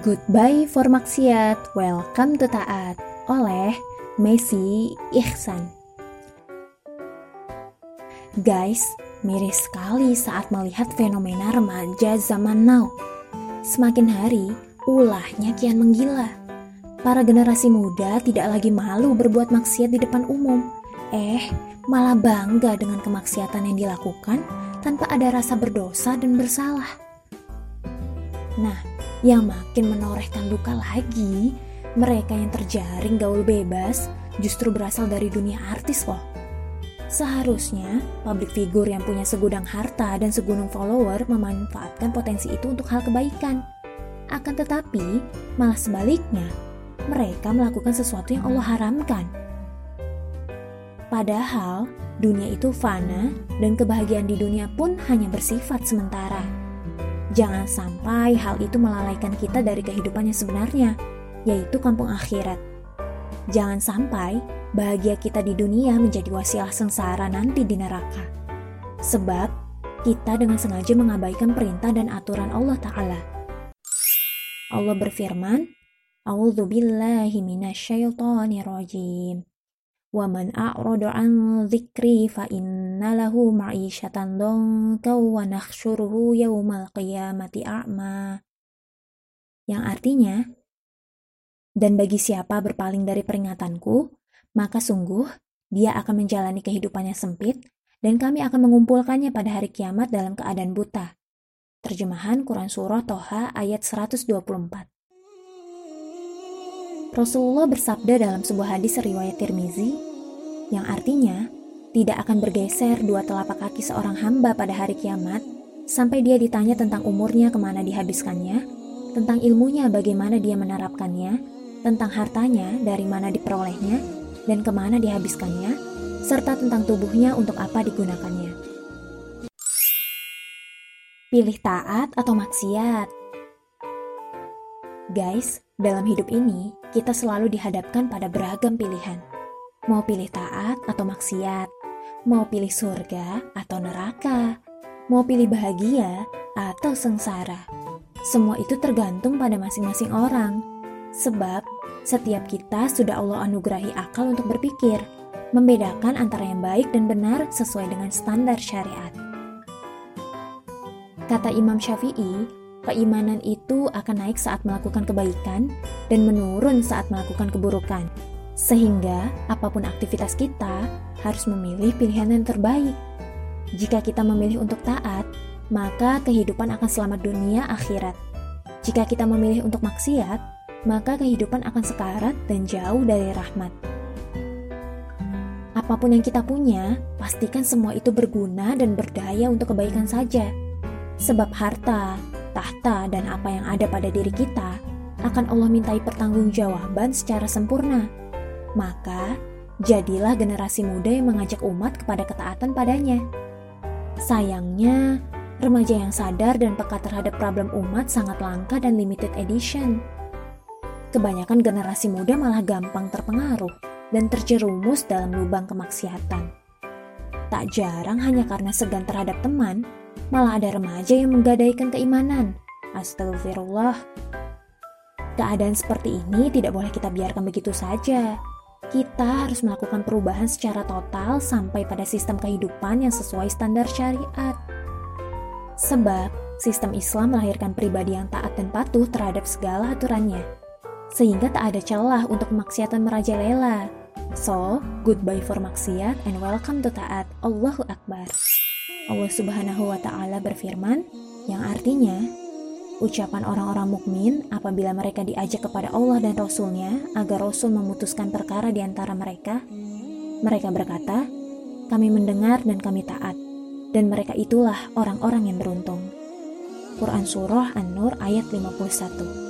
Goodbye for maksiat, welcome to taat oleh Messi Ihsan. Guys, miris sekali saat melihat fenomena remaja zaman now. Semakin hari, ulahnya kian menggila. Para generasi muda tidak lagi malu berbuat maksiat di depan umum. Eh, malah bangga dengan kemaksiatan yang dilakukan tanpa ada rasa berdosa dan bersalah. Nah, yang makin menorehkan luka lagi, mereka yang terjaring gaul bebas justru berasal dari dunia artis loh. Seharusnya, public figure yang punya segudang harta dan segunung follower memanfaatkan potensi itu untuk hal kebaikan. Akan tetapi, malah sebaliknya, mereka melakukan sesuatu yang Allah haramkan. Padahal, dunia itu fana dan kebahagiaan di dunia pun hanya bersifat sementara. Jangan sampai hal itu melalaikan kita dari kehidupan yang sebenarnya, yaitu kampung akhirat. Jangan sampai bahagia kita di dunia menjadi wasilah sengsara nanti di neraka. Sebab kita dengan sengaja mengabaikan perintah dan aturan Allah Ta'ala. Allah berfirman, A'udhu billahi minasyaitonirrojim. Wa man a'rada an فإن له معيشة ضنكا ونحشره يوم القيامة أعمى yang artinya dan bagi siapa berpaling dari peringatanku maka sungguh dia akan menjalani kehidupannya sempit dan kami akan mengumpulkannya pada hari kiamat dalam keadaan buta. Terjemahan Quran Surah Toha ayat 124 Rasulullah bersabda dalam sebuah hadis riwayat Tirmizi, yang artinya tidak akan bergeser dua telapak kaki seorang hamba pada hari kiamat sampai dia ditanya tentang umurnya ke mana dihabiskannya, tentang ilmunya bagaimana dia menerapkannya, tentang hartanya dari mana diperolehnya dan ke mana dihabiskannya, serta tentang tubuhnya untuk apa digunakannya. Pilih taat atau maksiat? Guys, dalam hidup ini, kita selalu dihadapkan pada beragam pilihan. Mau pilih taat atau maksiat, mau pilih surga atau neraka, mau pilih bahagia atau sengsara. Semua itu tergantung pada masing-masing orang. Sebab, setiap kita sudah Allah anugerahi akal untuk berpikir, membedakan antara yang baik dan benar sesuai dengan standar syariat. Kata Imam Syafi'i, Keimanan itu akan naik saat melakukan kebaikan dan menurun saat melakukan keburukan. Sehingga apa pun aktivitas kita harus memilih pilihan yang terbaik. Jika kita memilih untuk taat, maka kehidupan akan selamat dunia akhirat. Jika kita memilih untuk maksiat, maka kehidupan akan sekarat dan jauh dari rahmat. Apa pun yang kita punya, pastikan semua itu berguna dan berdaya untuk kebaikan saja. Sebab harta, tahta, dan apa yang ada pada diri kita, akan Allah mintai pertanggungjawaban secara sempurna. Maka, jadilah generasi muda yang mengajak umat kepada ketaatan padanya. Sayangnya, remaja yang sadar dan peka terhadap problem umat sangat langka dan limited edition. Kebanyakan generasi muda malah gampang terpengaruh dan terjerumus dalam lubang kemaksiatan. Tak jarang hanya karena segan terhadap teman, Malah ada remaja yang menggadaikan keimanan. Astagfirullah. Keadaan seperti ini tidak boleh kita biarkan begitu saja. Kita harus melakukan perubahan secara total sampai pada sistem kehidupan yang sesuai standar syariat. Sebab, sistem Islam melahirkan pribadi yang taat dan patuh terhadap segala aturannya. Sehingga tak ada celah untuk kemaksiatan merajalela. So, goodbye for maksiat and welcome to taat. Allahu Akbar. Allah Subhanahu wa taala berfirman yang artinya ucapan orang-orang mukmin apabila mereka diajak kepada Allah dan Rasulnya agar Rasul memutuskan perkara di antara mereka mereka berkata kami mendengar dan kami taat dan mereka itulah orang-orang yang beruntung. Quran Surah An-Nur ayat 51